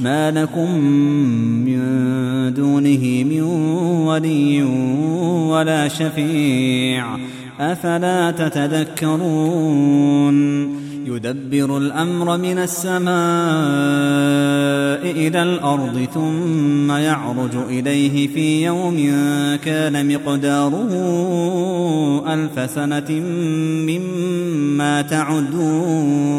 ما لكم من دونه من ولي ولا شفيع. أفلا تتذكرون؟ يدبر الأمر من السماء إلى الأرض ثم يعرج إليه في يوم كان مقداره ألف سنة مما تعدون.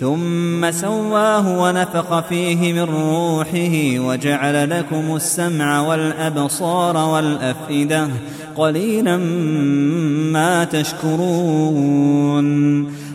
ثم سواه ونفخ فيه من روحه وجعل لكم السمع والأبصار والأفئدة قليلا ما تشكرون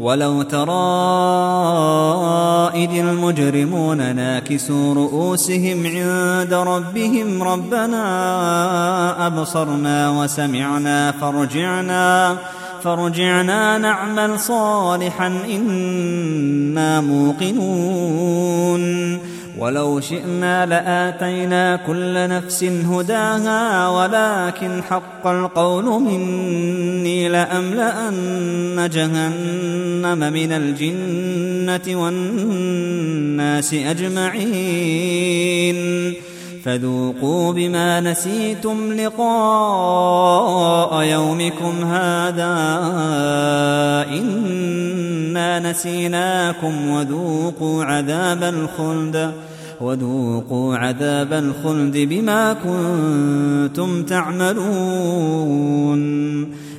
ولو ترى إذ المجرمون ناكسوا رؤوسهم عند ربهم ربنا أبصرنا وسمعنا فارجعنا فارجعنا نعمل صالحا إنا موقنون. ولو شئنا لآتينا كل نفس هداها ولكن حق القول مني لأملأن جهنم من الجنة والناس أجمعين. فذوقوا بما نسيتم لقاء يومكم هذا إنا نسيناكم وذوقوا عذاب الخلد وذوقوا عذاب الخلد بما كنتم تعملون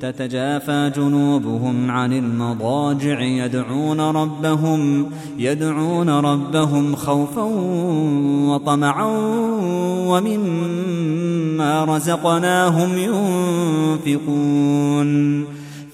تتجافى جنوبهم عن المضاجع يدعون ربهم يدعون ربهم خوفا وطمعا ومما رزقناهم ينفقون.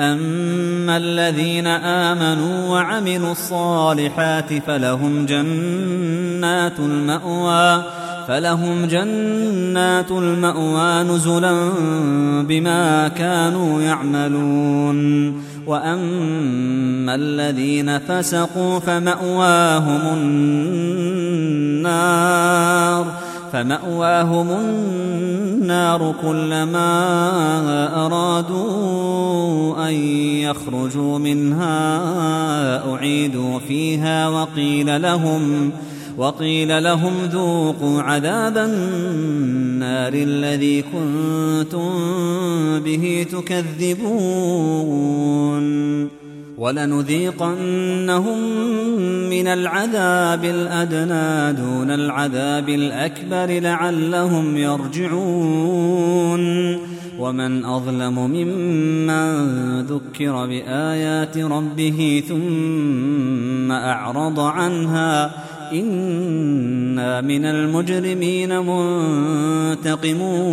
أما الذين آمنوا وعملوا الصالحات فلهم جنات المأوى فلهم جنات المأوى نزلا بما كانوا يعملون. وأما الذين فسقوا فمأواهم النار فمأواهم النار كلما أرادوا أن يخرجوا منها أعيدوا فيها وقيل لهم وقيل لهم ذوقوا عذاب النار الذي كنتم به تكذبون. ولنذيقنهم من العذاب الأدنى دون العذاب الأكبر لعلهم يرجعون. ومن أظلم ممن ذكر بآيات ربه ثم أعرض عنها إنا من المجرمين منتقمون.